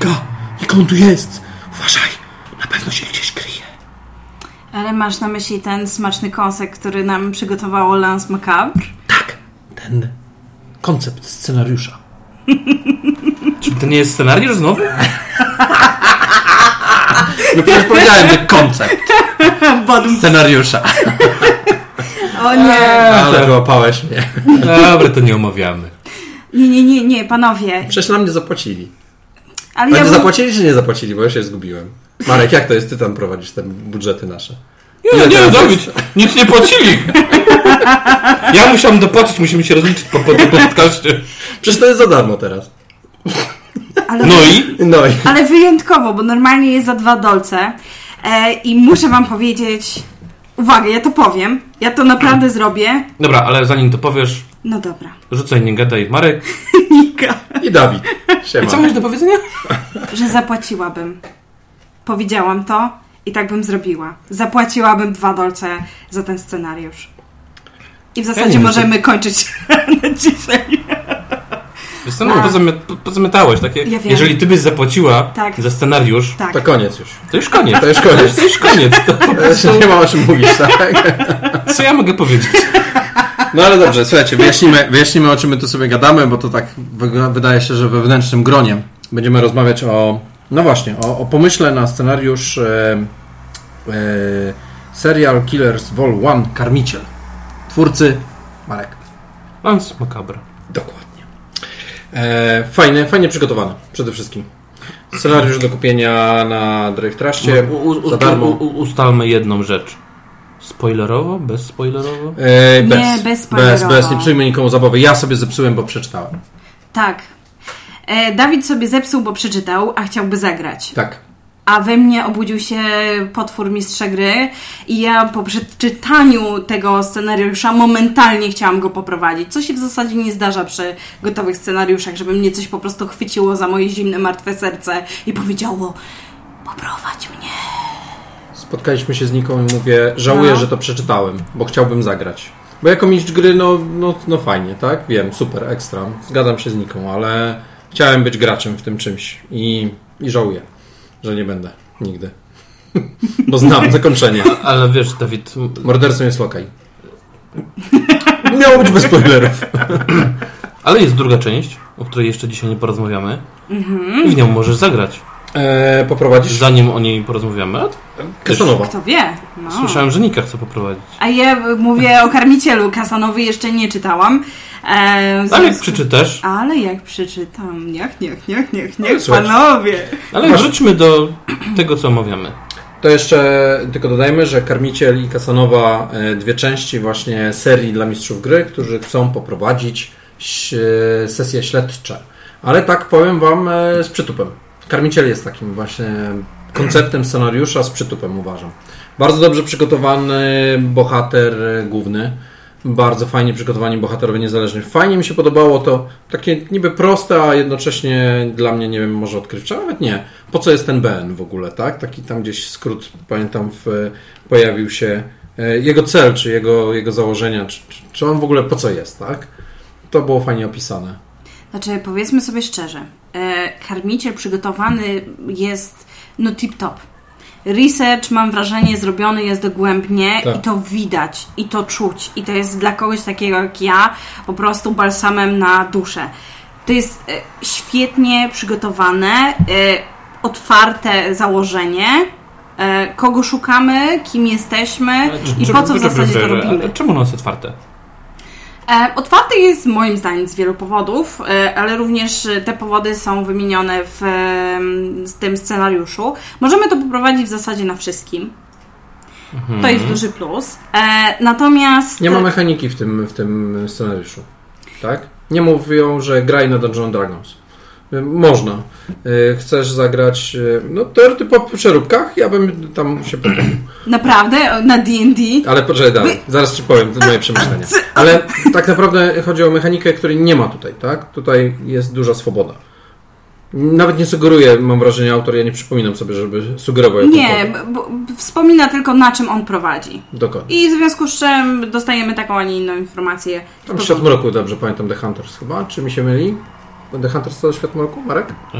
Oliwka, jak on tu jest? Uważaj, na pewno się gdzieś kryje. Ale masz na myśli ten smaczny kąsek, który nam przygotowało Lance Macabre? Tak, ten koncept scenariusza. Czy to nie jest scenariusz znowu? No przecież powiedziałem, że koncept scenariusza. O nie! Ale wyłapałeś mnie. Dobra, to nie omawiamy. Nie, nie, nie, nie, panowie. Przecież nam nie zapłacili. Ale Ale ja zapłacili czy nie zapłacili? Bo ja się zgubiłem. Marek, jak to jest? Ty tam prowadzisz te budżety nasze. Nie, Ile nie, teraz Dawid, nic nie płacili. Ja musiałem dopłacić, musimy się rozliczyć po, podcaście. Przecież to jest za darmo teraz. ale, No i? No i... ale wyjątkowo, bo normalnie jest za dwa dolce. E, I muszę wam powiedzieć... Uwaga, ja to powiem. Ja to naprawdę zrobię. Dobra, ale zanim to powiesz, No dobra. rzucaj, nie gadaj. Marek, Nika. I Dawid. Siema. co masz do powiedzenia? Że zapłaciłabym. Powiedziałam to i tak bym zrobiła. Zapłaciłabym dwa dolce za ten scenariusz. I w zasadzie wiem, możemy kończyć na dzisiaj. Wiesz co, no, pozamiatałeś. Takie, Ja wiem. jeżeli ty byś zapłaciła Tak. za scenariusz, Tak. To koniec już. to już koniec. To już koniec. To już koniec. To nie ma o czym mówić, tak? co ja mogę powiedzieć? No ale dobrze, słuchajcie, wyjaśnimy, wyjaśnimy o czym my tu sobie gadamy, bo to tak wyg- wydaje się, że we wewnętrznym gronie będziemy rozmawiać o, no właśnie, o, o pomyśle na scenariusz e, e, Serial Killers Vol 1 Karmiciel. Twórcy Marek. Lance Macabre. Dokładnie. E, fajnie, fajnie przygotowany przede wszystkim. Scenariusz do kupienia na Drive Trustie za darmo. ustalmy jedną rzecz. Spoilerowo? Bez spoilerowo? E, bez, Nie, bez bez, spoilerowo. bez, nie psujmy nikomu zabawy. Ja sobie zepsułem, bo przeczytałem. Tak. E, Dawid sobie zepsuł, bo przeczytał, a chciałby zagrać. Tak. A we mnie obudził się potwór mistrza gry i ja po przeczytaniu tego scenariusza momentalnie chciałam go poprowadzić. Co się w zasadzie nie zdarza przy gotowych scenariuszach, żeby mnie coś po prostu chwyciło za moje zimne, martwe serce i powiedziało poprowadź mnie. Spotkaliśmy się z Niką i mówię, żałuję, No. że to przeczytałem, bo chciałbym zagrać. Bo jako mistrz gry, no, no, no fajnie, tak? Wiem, super, ekstra. Zgadzam się z Niką, ale chciałem być graczem w tym czymś i, i żałuję, że nie będę nigdy. bo znam zakończenie. Ale wiesz, Dawid, Mordercą jest lokaj. Miało być bez spoilerów. ale jest druga część, o której jeszcze dzisiaj nie porozmawiamy. Mhm. I w nią możesz zagrać. E, poprowadzisz? Zanim o niej porozmawiamy. Kasanowa. Kto wie? No. Słyszałem, że Nika chce poprowadzić. A ja mówię o karmicielu Kasanowy jeszcze nie czytałam. E, Ale jak przeczytasz. Ale jak przeczytam, niech, niech, niech, niech, No, niech, panowie. Ale wróćmy do tego, co omawiamy. To jeszcze tylko dodajmy, że Karmiciel i Kasanowa, e, dwie części właśnie serii dla mistrzów gry, którzy chcą poprowadzić ś- sesje śledcze. Ale tak powiem Wam e, z przytupem. Karmiciel jest takim właśnie konceptem scenariusza z przytupem, uważam. Bardzo dobrze przygotowany bohater główny. Bardzo fajnie przygotowani bohaterowie niezależni. Fajnie mi się podobało to takie niby proste, a jednocześnie dla mnie, nie wiem, może odkrywcze, nawet nie. Po co jest ten BN w ogóle, tak? Taki tam gdzieś skrót, pamiętam, w, pojawił się e, jego cel, czy jego, jego założenia, czy, czy, czy on w ogóle po co jest, tak? To było fajnie opisane. Znaczy, powiedzmy sobie szczerze, karmiciel przygotowany jest no tip-top. Research, mam wrażenie, zrobiony jest dogłębnie Tak. i to widać, i to czuć. I to jest dla kogoś takiego jak ja po prostu balsamem na duszę. To jest e, świetnie przygotowane, e, otwarte założenie, e, kogo szukamy, kim jesteśmy i po co w zasadzie to robimy. Czemu ono jest otwarte? E, Otwarty jest moim zdaniem z wielu powodów, e, ale również e, te powody są wymienione w tym scenariuszu. Możemy to poprowadzić w zasadzie na wszystkim. To jest duży plus. Natomiast. Nie ma mechaniki w tym, w tym scenariuszu, tak? Nie mówią, że graj na Dungeons Dragons. Można. Y, Chcesz zagrać, y, no teoretycznie po przeróbkach, ja bym tam się poprawił. Naprawdę na DD. Ale poczekaj dalej, zaraz Ci powiem moje przemyślenia. Ale tak naprawdę chodzi o mechanikę, której nie ma tutaj, tak? Tutaj jest duża swoboda. Nawet nie sugeruje, mam wrażenie, autor, ja nie przypominam sobie, żeby sugerował Nie, jakąkolwiek. b- b- wspomina tylko na czym on prowadzi. Dokładnie. I w związku z czym dostajemy taką, a nie inną informację. Tam Świat Mroku, dobrze pamiętam, The Hunters chyba, czy mi się myli? The Hunters to Świat Mroku, Marek? E,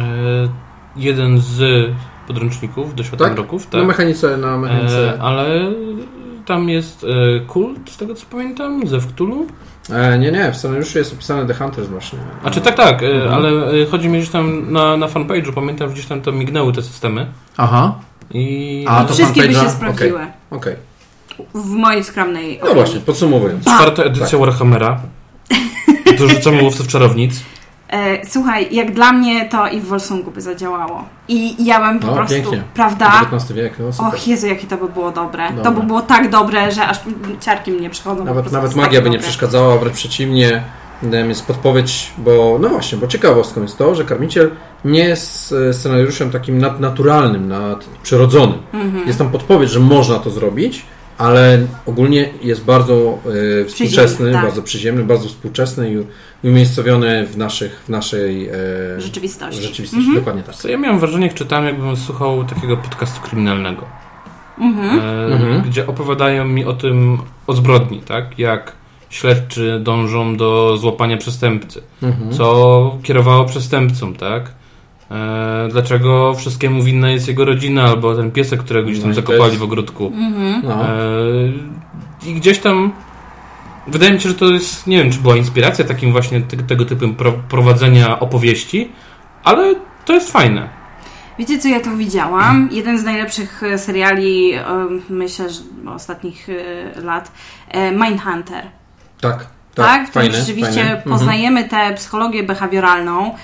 jeden z podręczników do Świata Tak? Mroków. Na mechanice, na mechanice. E, ale tam jest e, kult, z tego co pamiętam, ze Wktulu. E, nie, nie, w scenariuszu jest opisane The Hunters właśnie. A czy tak, tak, e, Mhm. ale e, chodzi mi gdzieś tam na, na fanpage'u, pamiętam, że gdzieś tam to mignęły te systemy. Aha, I A, to Wszystkie by się sprawdziły. okej. W mojej skromnej No właśnie, podsumowując. czwarta edycja Warhammera. Dorzucamy łowców czarownic. E, słuchaj, jak dla mnie to i w Wolsungu by zadziałało. I ja bym po No, prostu, pięknie. prawda? XIX wiek, no super. Och Jezu, jakie to by było dobre. To by było tak dobre, że aż ciarki mnie przychodzą. Nawet, nawet magia by nie dobre. przeszkadzała, wręcz przeciwnie. Jest podpowiedź, bo no właśnie, bo ciekawostką jest to, że Karmiciel nie jest e, scenariuszem takim nadnaturalnym, nadprzyrodzonym. Mhm. Jest tam podpowiedź, że można to zrobić, ale ogólnie jest bardzo e, współczesny, tak. bardzo przyziemny, bardzo współczesny i, i umiejscowiony w, naszych, w naszej e, Rzeczywistości. rzeczywistości. Dokładnie tak. Co ja miałem wrażenie, jak czytałem, jakbym słuchał takiego podcastu kryminalnego. Mhm. E, Mhm. Gdzie opowiadają mi o tym, o zbrodni, tak? Jak śledczy dążą do złapania przestępcy. Mhm. Co kierowało przestępcą, tak? E, dlaczego wszystkiemu winna jest jego rodzina albo ten piesek, którego gdzieś tam No zakopali jest- w ogródku. Mhm. No. E, I gdzieś tam wydaje mi się, że to jest, nie wiem, czy była inspiracja takim właśnie te, tego typu pro, prowadzenia opowieści, ale to jest fajne. Wiecie, co ja tu widziałam? Jeden z najlepszych e, seriali, myślę, że ostatnich e, lat, e, Mindhunter. Tak, tak, Tak, fajne, rzeczywiście fajne. Mhm. poznajemy tę psychologię behawioralną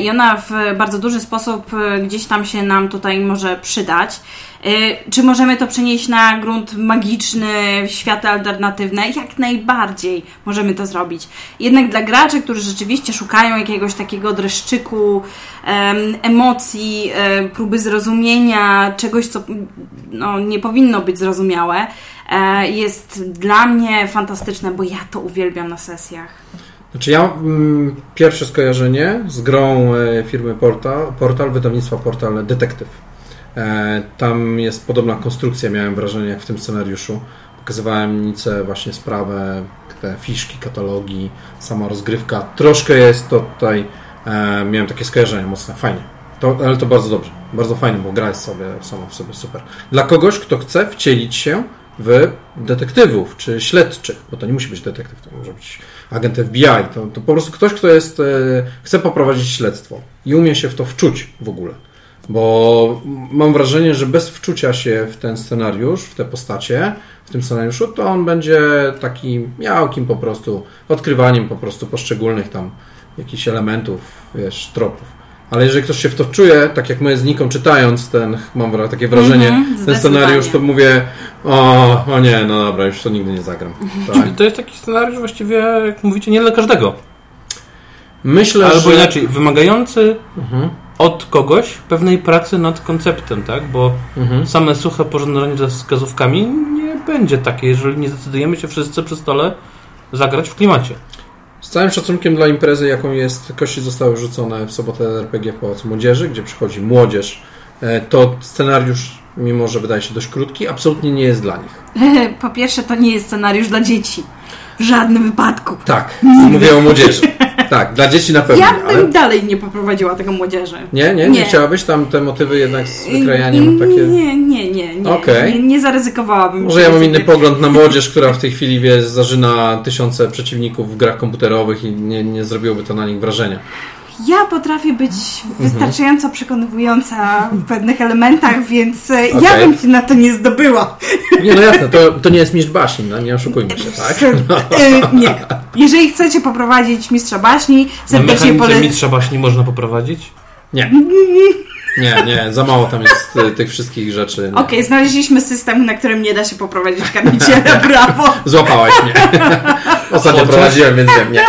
i ona w bardzo duży sposób e, gdzieś tam się nam tutaj może przydać. E, Czy możemy to przenieść na grunt magiczny, światy alternatywne? Jak najbardziej możemy to zrobić. Jednak dla graczy, którzy rzeczywiście szukają jakiegoś takiego dreszczyku, em, emocji, e, próby zrozumienia czegoś, co no, nie powinno być zrozumiałe, e, jest dla mnie fantastyczne, bo ja to uwielbiam na sesjach. Znaczy ja mm, pierwsze skojarzenie z grą e, firmy Portal, Portal wydawnictwa Portal Detektyw. E, tam jest podobna konstrukcja, miałem wrażenie, jak w tym scenariuszu. Pokazywałem Nice właśnie sprawę, te fiszki, katalogi, sama rozgrywka. Troszkę jest to tutaj, e, miałem takie skojarzenie mocne, fajnie. To, ale to bardzo dobrze, bardzo fajnie, bo gra jest sobie sama w sobie super. Dla kogoś, kto chce wcielić się w detektywów czy śledczych, bo to nie musi być detektyw, to może być agent FBI, to, to po prostu ktoś, kto jest, e, chce poprowadzić śledztwo i umie się w to wczuć w ogóle. Bo mam wrażenie, że bez wczucia się w ten scenariusz, w te postacie, w tym scenariuszu, to on będzie takim miałkim po prostu odkrywaniem po prostu poszczególnych tam jakichś elementów, wiesz, tropów. Ale jeżeli ktoś się w to czuje, tak jak my z Niką czytając ten, mam takie wrażenie, Mhm, ten zdecydowanie. scenariusz, to mówię, o, o nie, no dobra, już to nigdy nie zagram. Tak. To jest taki scenariusz właściwie, jak mówicie, nie dla każdego. Myślę, Albo że... inaczej, wymagający Mhm, od kogoś pewnej pracy nad konceptem, tak? Bo mhm. same suche porządkowanie ze wskazówkami nie będzie takie, jeżeli nie zdecydujemy się wszyscy przy stole zagrać w klimacie. Z całym szacunkiem dla imprezy, jaką jest, kości zostały rzucone w sobotę RPG w Pałacu Młodzieży, gdzie przychodzi młodzież, e, to scenariusz, mimo że wydaje się dość krótki, absolutnie nie jest dla nich. Po pierwsze, to nie jest scenariusz dla dzieci. W żadnym wypadku. Tak, mówię o młodzieży. Tak, dla dzieci na pewno, Ja bym ale... dalej nie poprowadziła tego młodzieży. Nie, nie, nie, chciałabyś tam te motywy jednak z wykrajaniem takie... Nie, nie, nie. nie. Okej. nie, nie zaryzykowałabym. Może ja mam inny pogląd na młodzież, która w tej chwili wie, zażyna tysiące przeciwników w grach komputerowych i nie, nie zrobiłoby to na nich wrażenia. Ja potrafię być Mhm. wystarczająco przekonywująca w pewnych elementach, więc e, ja bym się na to nie zdobyła. Nie, no jasne, to, to nie jest mistrz baśni, no nie oszukujmy się, tak? E, Nie. Jeżeli chcecie poprowadzić mistrza baśni, Na serdecznie mechanice polecam. mistrza baśni można poprowadzić? Nie. Nie, nie, za mało tam jest y, tych wszystkich rzeczy. Okej, znaleźliśmy system, na którym nie da się poprowadzić karmiciela, brawo. Złapałaś mnie. Ostatnio Chociaż- prowadziłem, więc wiem, nie.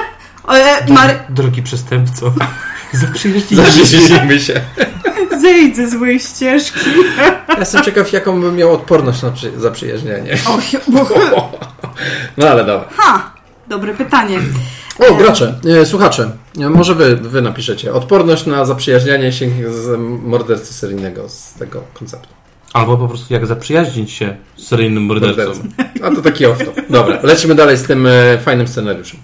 E, Mar- Drogi przestępco, zaprzyjaźnijmy się. Zejdź ze złej ścieżki. Ja jestem ciekaw, jaką bym miał odporność na przy, zaprzyjaźnienie. Och, bo... No ale dobra. Ha! Dobre pytanie. O, gracze, e, słuchacze, e, może wy, wy napiszecie. Odporność na zaprzyjaźnianie się z mordercy seryjnego z tego konceptu. Albo po prostu jak zaprzyjaźnić się z seryjnym mordercą. Mordercą. A to taki off Dobra, lecimy dalej z tym e, fajnym scenariuszem.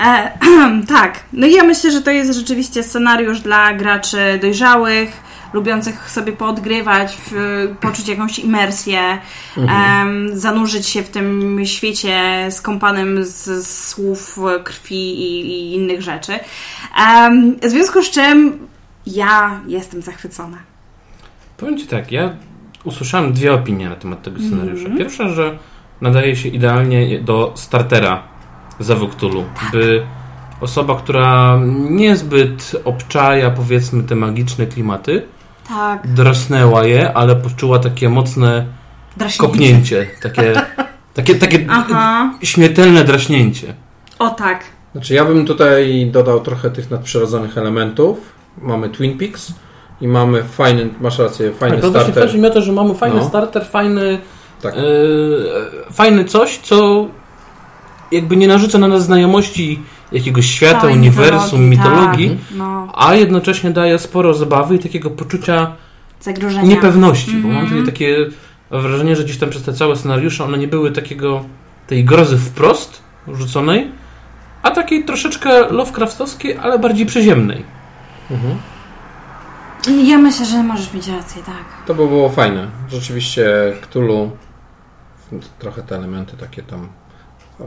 E, tak, no i ja myślę, że to jest rzeczywiście scenariusz dla graczy dojrzałych, lubiących sobie poodgrywać, w, poczuć jakąś imersję, em, zanurzyć się w tym świecie skąpanym z, z słów, krwi i, i innych rzeczy. Em, w związku z czym ja jestem zachwycona. Powiem Ci tak, ja usłyszałem dwie opinie na temat tego scenariusza. Pierwsza, że nadaje się idealnie do startera za Cthulhu, by osoba, która niezbyt obczaja powiedzmy te magiczne klimaty, Tak, drasnęła je, ale poczuła takie mocne draśnięcie. kopnięcie, takie, takie, takie Aha, śmiertelne draśnięcie. o tak. Znaczy ja bym tutaj dodał trochę tych nadprzyrodzonych elementów. Mamy Twin Peaks i mamy fajny, masz rację, fajny Tak, starter. chodzi mi o to, że mamy fajny No. starter, fajny, Tak. e, fajny coś, co jakby nie narzuca na nas znajomości jakiegoś świata, Całej uniwersum, mitologii, Tak, no, a jednocześnie daje sporo zabawy i takiego poczucia zagrożenia. niepewności, bo mam Mhm. tutaj takie wrażenie, że gdzieś tam przez te całe scenariusze one nie były takiego tej grozy wprost rzuconej, a takiej troszeczkę Lovecraftowskiej, ale bardziej przyziemnej. Mhm. Ja myślę, że możesz mieć rację, tak. To by było fajne. Rzeczywiście Cthulhu, trochę te elementy takie tam,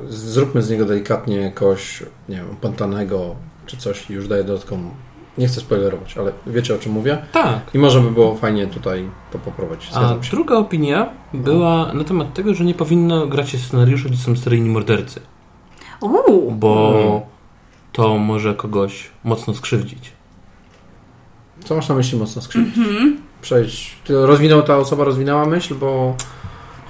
zróbmy z niego delikatnie kogoś, nie wiem, pantanego czy coś i już daję dodatkową, nie chcę spoilerować, ale wiecie o czym mówię? Tak. I może by było fajnie tutaj to poprowadzić. A się. druga opinia była na temat tego, że nie powinno grać się scenariuszu, gdzie są seryjni mordercy, Uuu, bo Mhm. to może kogoś mocno skrzywdzić. Co masz na myśli mocno skrzywdzić? Mhm. Przejść. Ty rozwinął ta osoba, rozwinęła myśl, bo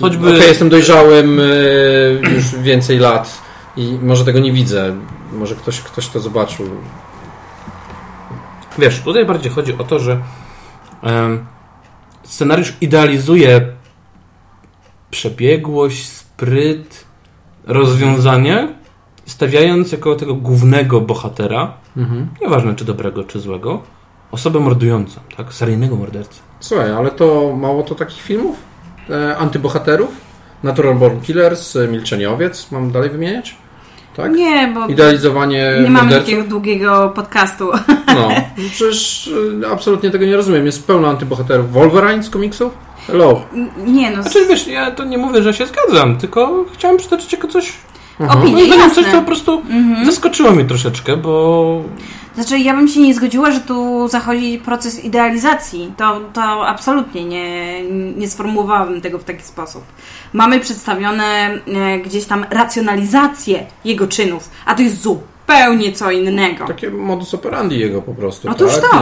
Choćby- Okej, jestem dojrzałym y, już więcej lat i może tego nie widzę. Może ktoś, ktoś to zobaczył. Wiesz, tutaj bardziej chodzi o to, że scenariusz idealizuje przebiegłość, spryt, rozwiązania, stawiając jako tego głównego bohatera, Mhm. nieważne czy dobrego, czy złego, osobę mordującą, tak? Seryjnego mordercę. Słuchaj, ale to mało to takich filmów? E, antybohaterów? Natural Born Killers, e, Milczenie Owiec, mam dalej wymieniać? Tak? nie, bo Idealizowanie nie mamy morderców? takiego długiego podcastu. No, przecież e, absolutnie tego nie rozumiem. Jest pełno antybohaterów. Wolverine z komiksów? Hello. Nie no, Znaczy, wiesz, ja to nie mówię, że się zgadzam, tylko chciałem przytoczyć jako coś, moim zdaniem coś, co po prostu Mhm. zaskoczyło mnie troszeczkę, bo Znaczy, ja bym się nie zgodziła, że tu zachodzi proces idealizacji. To, to absolutnie nie, nie sformułowałabym tego w taki sposób. Mamy przedstawione e, gdzieś tam racjonalizację jego czynów, a to jest zupełnie co innego. Takie modus operandi jego po prostu. Otóż tak? to.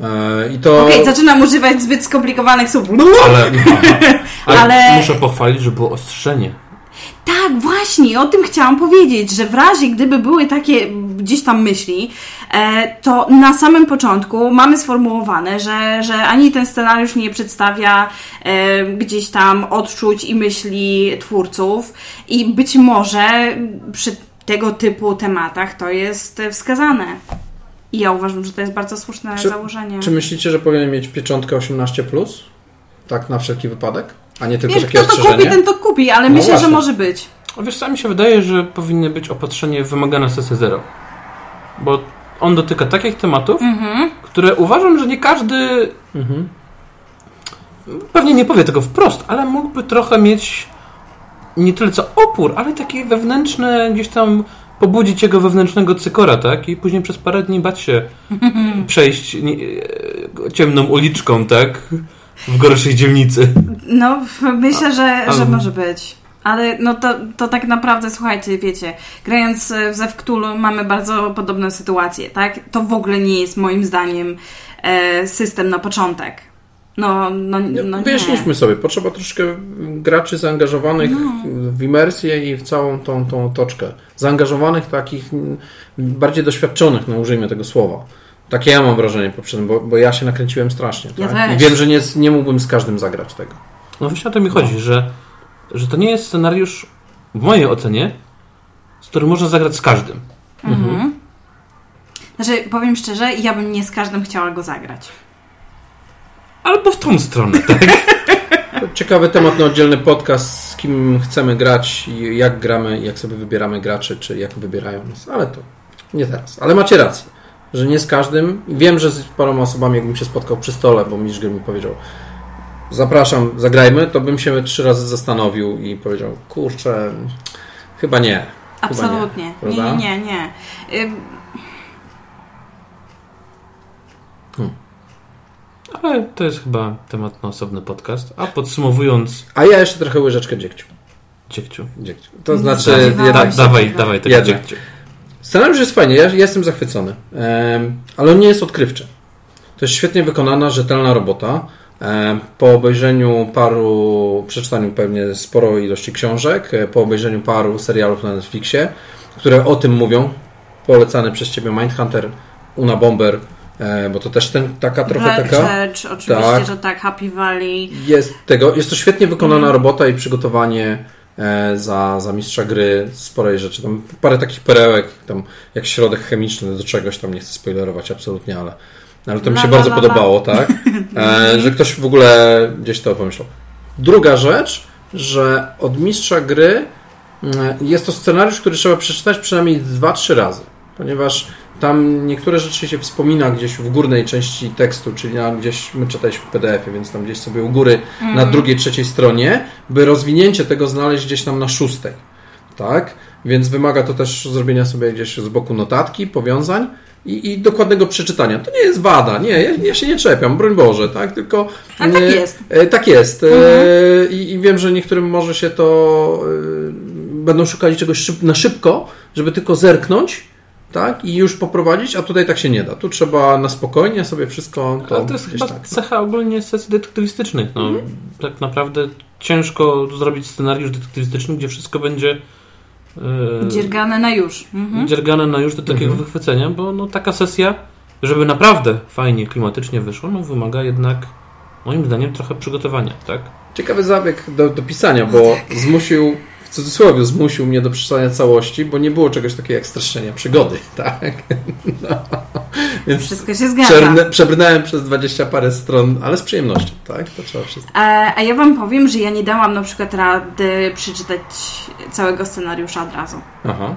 No. E, I to... Okej, zaczynam używać zbyt skomplikowanych słów. Ale, ale, Ale- muszę pochwalić, że było ostrzenie. Tak, właśnie, o tym chciałam powiedzieć, że w razie gdyby były takie gdzieś tam myśli, e, to na samym początku mamy sformułowane, że, że ani ten scenariusz nie przedstawia e, gdzieś tam odczuć i myśli twórców i być może przy tego typu tematach to jest wskazane. I ja uważam, że to jest bardzo słuszne Czy- założenie. Czy myślicie, że powinien mieć pieczątkę 18+, tak na wszelki wypadek? A nie tylko Wiesz, takie kto to kupi, ten to kupi, ale No myślę, właśnie. że może być. A Wiesz, co mi się wydaje, że powinny być opatrzenie wymagane sesję zero. Bo on dotyka takich tematów, Mhm. które uważam, że nie każdy Mhm. pewnie nie powie tego wprost, ale mógłby trochę mieć nie tyle co opór, ale taki wewnętrzny, gdzieś tam pobudzić jego wewnętrznego cykora, tak? I później przez parę dni bać się przejść nie, e, ciemną uliczką, tak? W gorszej dzielnicy. No, myślę, że, że może być. Ale no to, to tak naprawdę, słuchajcie, wiecie, grając w Zew Cthulhu mamy bardzo podobne sytuacje, tak? To w ogóle nie jest moim zdaniem e, system na początek. No, no, no nie. Wyjaśniliśmy sobie, potrzeba troszkę graczy zaangażowanych No. w imersję i w całą tą, tą otoczkę. Zaangażowanych takich bardziej doświadczonych, no użyjmy tego słowa. Takie ja mam wrażenie poprzednim, bo, bo ja się nakręciłem strasznie. Ja tak? I wiem, że nie, nie mógłbym z każdym zagrać tego. No właśnie o to mi chodzi, że, że to nie jest scenariusz, w mojej ocenie, z którym można zagrać z każdym. Mhm. Znaczy, powiem szczerze, ja bym nie z każdym chciała go zagrać. Albo w tą stronę, tak? Ciekawy temat na oddzielny podcast, kim chcemy grać, i jak gramy, jak sobie wybieramy graczy, czy jak wybierają nas, ale to nie teraz. Ale macie rację, że nie z każdym. Wiem, że z paroma osobami, jakbym się spotkał przy stole, bo mistrz gry mi powiedział, zapraszam, zagrajmy, to bym się trzy razy zastanowił i powiedział, kurczę, chyba nie. Chyba Absolutnie. nie, Nie, nie, nie. nie. Ym, Ale to jest chyba temat na osobny podcast. A podsumowując, A ja jeszcze trochę łyżeczkę dziegciu. dziegciu. dziegciu. To znaczy, jednak. Da, dawaj, dawaj tego dziegciu. Scenariusz jest fajny, ja, ja jestem zachwycony, ale on nie jest odkrywczy. To jest świetnie wykonana, rzetelna robota. Po obejrzeniu paru, przeczytaniu pewnie sporo ilości książek, e, po obejrzeniu paru serialów na Netflixie, które o tym mówią, polecany przez Ciebie Mindhunter, Una Bomber, e, bo to też ten, taka trochę Black taka... Church, oczywiście, Tak. że tak, Happy Valley. Jest, tego, jest to świetnie wykonana Mhm. robota i przygotowanie za, za mistrza gry sporej rzeczy. Tam parę takich perełek, tam jak środek chemiczny do czegoś, tam nie chcę spoilerować absolutnie, ale, ale to mi się la, bardzo la, la. podobało, tak? E, że ktoś w ogóle gdzieś to pomyślał. Druga rzecz, że od mistrza gry mm, jest to scenariusz, który trzeba przeczytać przynajmniej dwa, trzy razy, ponieważ tam niektóre rzeczy się wspomina gdzieś w górnej części tekstu, czyli na, gdzieś my czytaliśmy w PDF-ie, więc tam gdzieś sobie u góry na drugiej, trzeciej stronie, by rozwinięcie tego znaleźć gdzieś tam na szóstej. Tak? Więc wymaga to też zrobienia sobie gdzieś z boku notatki, powiązań i, i dokładnego przeczytania. To nie jest wada, nie, ja, ja się nie czepiam, broń Boże, tak? Tylko. Tak e, jest. E, tak jest. E, i, I wiem, że niektórym może się to. E, będą szukali czegoś szyb, na szybko, żeby tylko zerknąć. Tak? I już poprowadzić, a tutaj tak się nie da. Tu trzeba na spokojnie sobie wszystko. To Ale to jest chyba tak. cecha ogólnie sesji detektywistycznych. No, Tak naprawdę ciężko zrobić scenariusz detektywistyczny, gdzie wszystko będzie e, Dziergane na już. Mhm. dziergane na już do takiego Mhm. wychwycenia, bo no, taka sesja, żeby naprawdę fajnie, klimatycznie wyszło, no, wymaga jednak moim zdaniem trochę przygotowania, tak? Ciekawy zabieg do, do pisania, bo tak. zmusił, w cudzysłowie, zmusił mnie do przeczytania całości, bo nie było czegoś takiego jak streszczenia przygody, tak? No. Więc Wszystko się zgadza. przebrnę, przebrnąłem przez 20 parę stron, ale z przyjemnością, tak? To trzeba wszystko. A, a ja Wam powiem, że ja nie dałam na przykład rady przeczytać całego scenariusza od razu. Aha.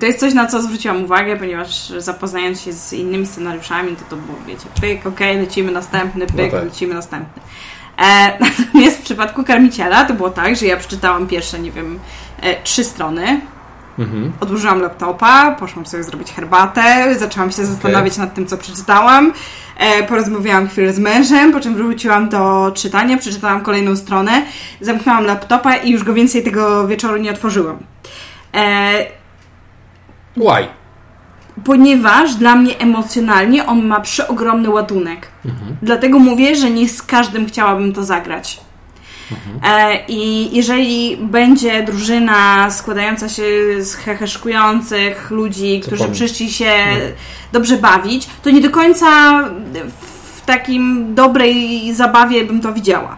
To jest coś, na co zwróciłam uwagę, ponieważ zapoznając się z innymi scenariuszami, to to było, wiecie, pyk, okej, lecimy następny, pyk, No tak. lecimy następny. E, natomiast w przypadku Karmiciela to było tak, że ja przeczytałam pierwsze, nie wiem, e, trzy strony, Mhm. odłożyłam laptopa, poszłam sobie zrobić herbatę, zaczęłam się zastanawiać nad tym, co przeczytałam, e, porozmawiałam chwilę z mężem, po czym wróciłam do czytania, przeczytałam kolejną stronę, zamknęłam laptopa i już go więcej tego wieczoru nie otworzyłam. E, Why? Ponieważ dla mnie emocjonalnie on ma przeogromny ładunek. Dlatego mówię, że nie z każdym chciałabym to zagrać. E, I jeżeli będzie drużyna składająca się z heheszkujących ludzi, Co którzy pan- przyszli się dobrze bawić, to nie do końca w takim dobrej zabawie bym to widziała.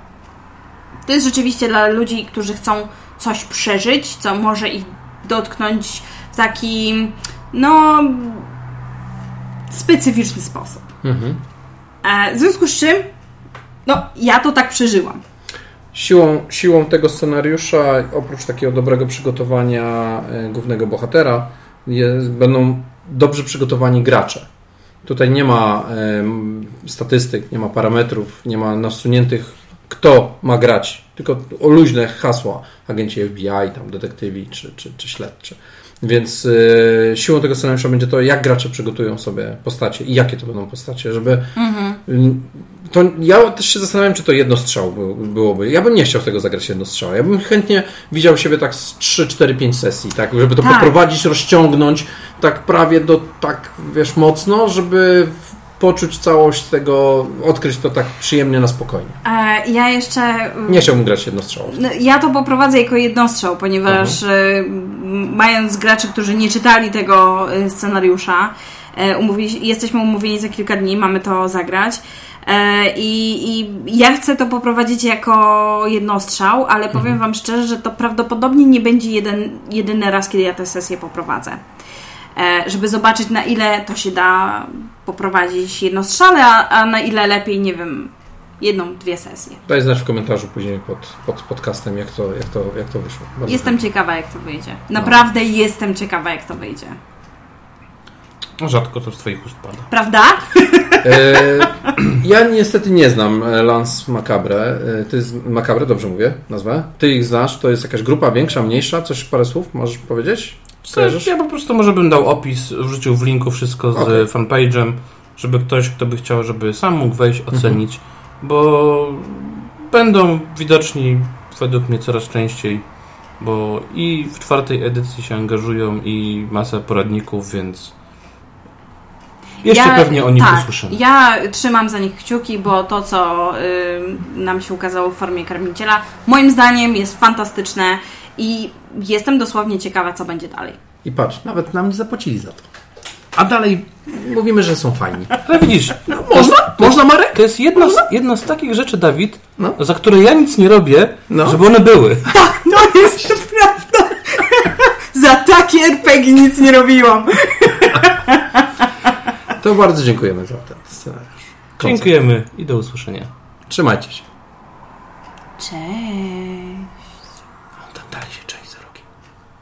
To jest rzeczywiście dla ludzi, którzy chcą coś przeżyć, co może ich dotknąć w taki, no, specyficzny sposób. Mhm. E, w związku z czym, no, ja to tak przeżyłam. Siłą, siłą tego scenariusza, oprócz takiego dobrego przygotowania e, głównego bohatera, jest, będą dobrze przygotowani gracze. Tutaj nie ma em, statystyk, nie ma parametrów, nie ma nasuniętych, kto ma grać, tylko luźne hasła agenci FBI, tam detektywi czy, czy, czy śledczy. Więc e, siłą tego scenariusza będzie to, jak gracze przygotują sobie postacie i jakie to będą postacie, żeby Mm, To ja też się zastanawiam, czy to jednostrzał był- byłoby. Ja bym nie chciał tego zagrać jednostrzała. Ja bym chętnie widział siebie tak z 3, 4, 5 sesji, tak, żeby to Tak. poprowadzić, rozciągnąć tak prawie do tak, wiesz, mocno, żeby poczuć całość tego, odkryć to tak przyjemnie na spokojnie. E, ja jeszcze. mm, Nie chciałbym grać jednostrzałów. No, Ja to poprowadzę jako jednostrzał, ponieważ e, m, mając graczy, którzy nie czytali tego e, scenariusza, e, umówi, jesteśmy umówieni za kilka dni, mamy to zagrać. E, I, I ja chcę to poprowadzić jako jednostrzał, ale powiem Wam szczerze, że to prawdopodobnie nie będzie jeden, jedyny raz, kiedy ja tę sesję poprowadzę. E, żeby zobaczyć, na ile to się da poprowadzić jednostrzale, a, a na ile lepiej, nie wiem, jedną, dwie sesje. Daj znać w komentarzu później pod, pod podcastem, jak to, jak to, jak to wyszło. Bardzo Jestem ciekawa, jak to wyjdzie. Naprawdę jestem ciekawa, jak to wyjdzie. No, Rzadko to z twoich ust pada. Prawda? E, ja niestety nie znam e, Lance Macabre. Ty z Macabre, dobrze mówię nazwę? Ty ich znasz, to jest jakaś grupa większa, mniejsza? Coś, parę słów możesz powiedzieć? Kojarzysz? Ja po prostu może bym dał opis, wrzucił w linku wszystko z Okej. fanpage'em, żeby ktoś, kto by chciał, żeby sam mógł wejść, ocenić, bo będą widoczni według mnie coraz częściej, bo i w czwartej edycji się angażują i masa poradników, więc jeszcze pewnie o nich tak, usłyszymy. Ja trzymam za nich kciuki, bo to, co y, nam się ukazało w formie karmiciela, moim zdaniem jest fantastyczne i jestem dosłownie ciekawa, co będzie dalej. I patrz, nawet nam nie zapłacili za to. A dalej mówimy, że są fajni. Ale widzisz, Można? Można, Marek? to jest jedna z, jedna z takich rzeczy, Dawid, No. za które ja nic nie robię, No. żeby one były. To jest prawda. za takie RPG nic nie robiłam. To bardzo dziękujemy za ten scenariusz. Dziękujemy i do usłyszenia. Trzymajcie się. Cześć.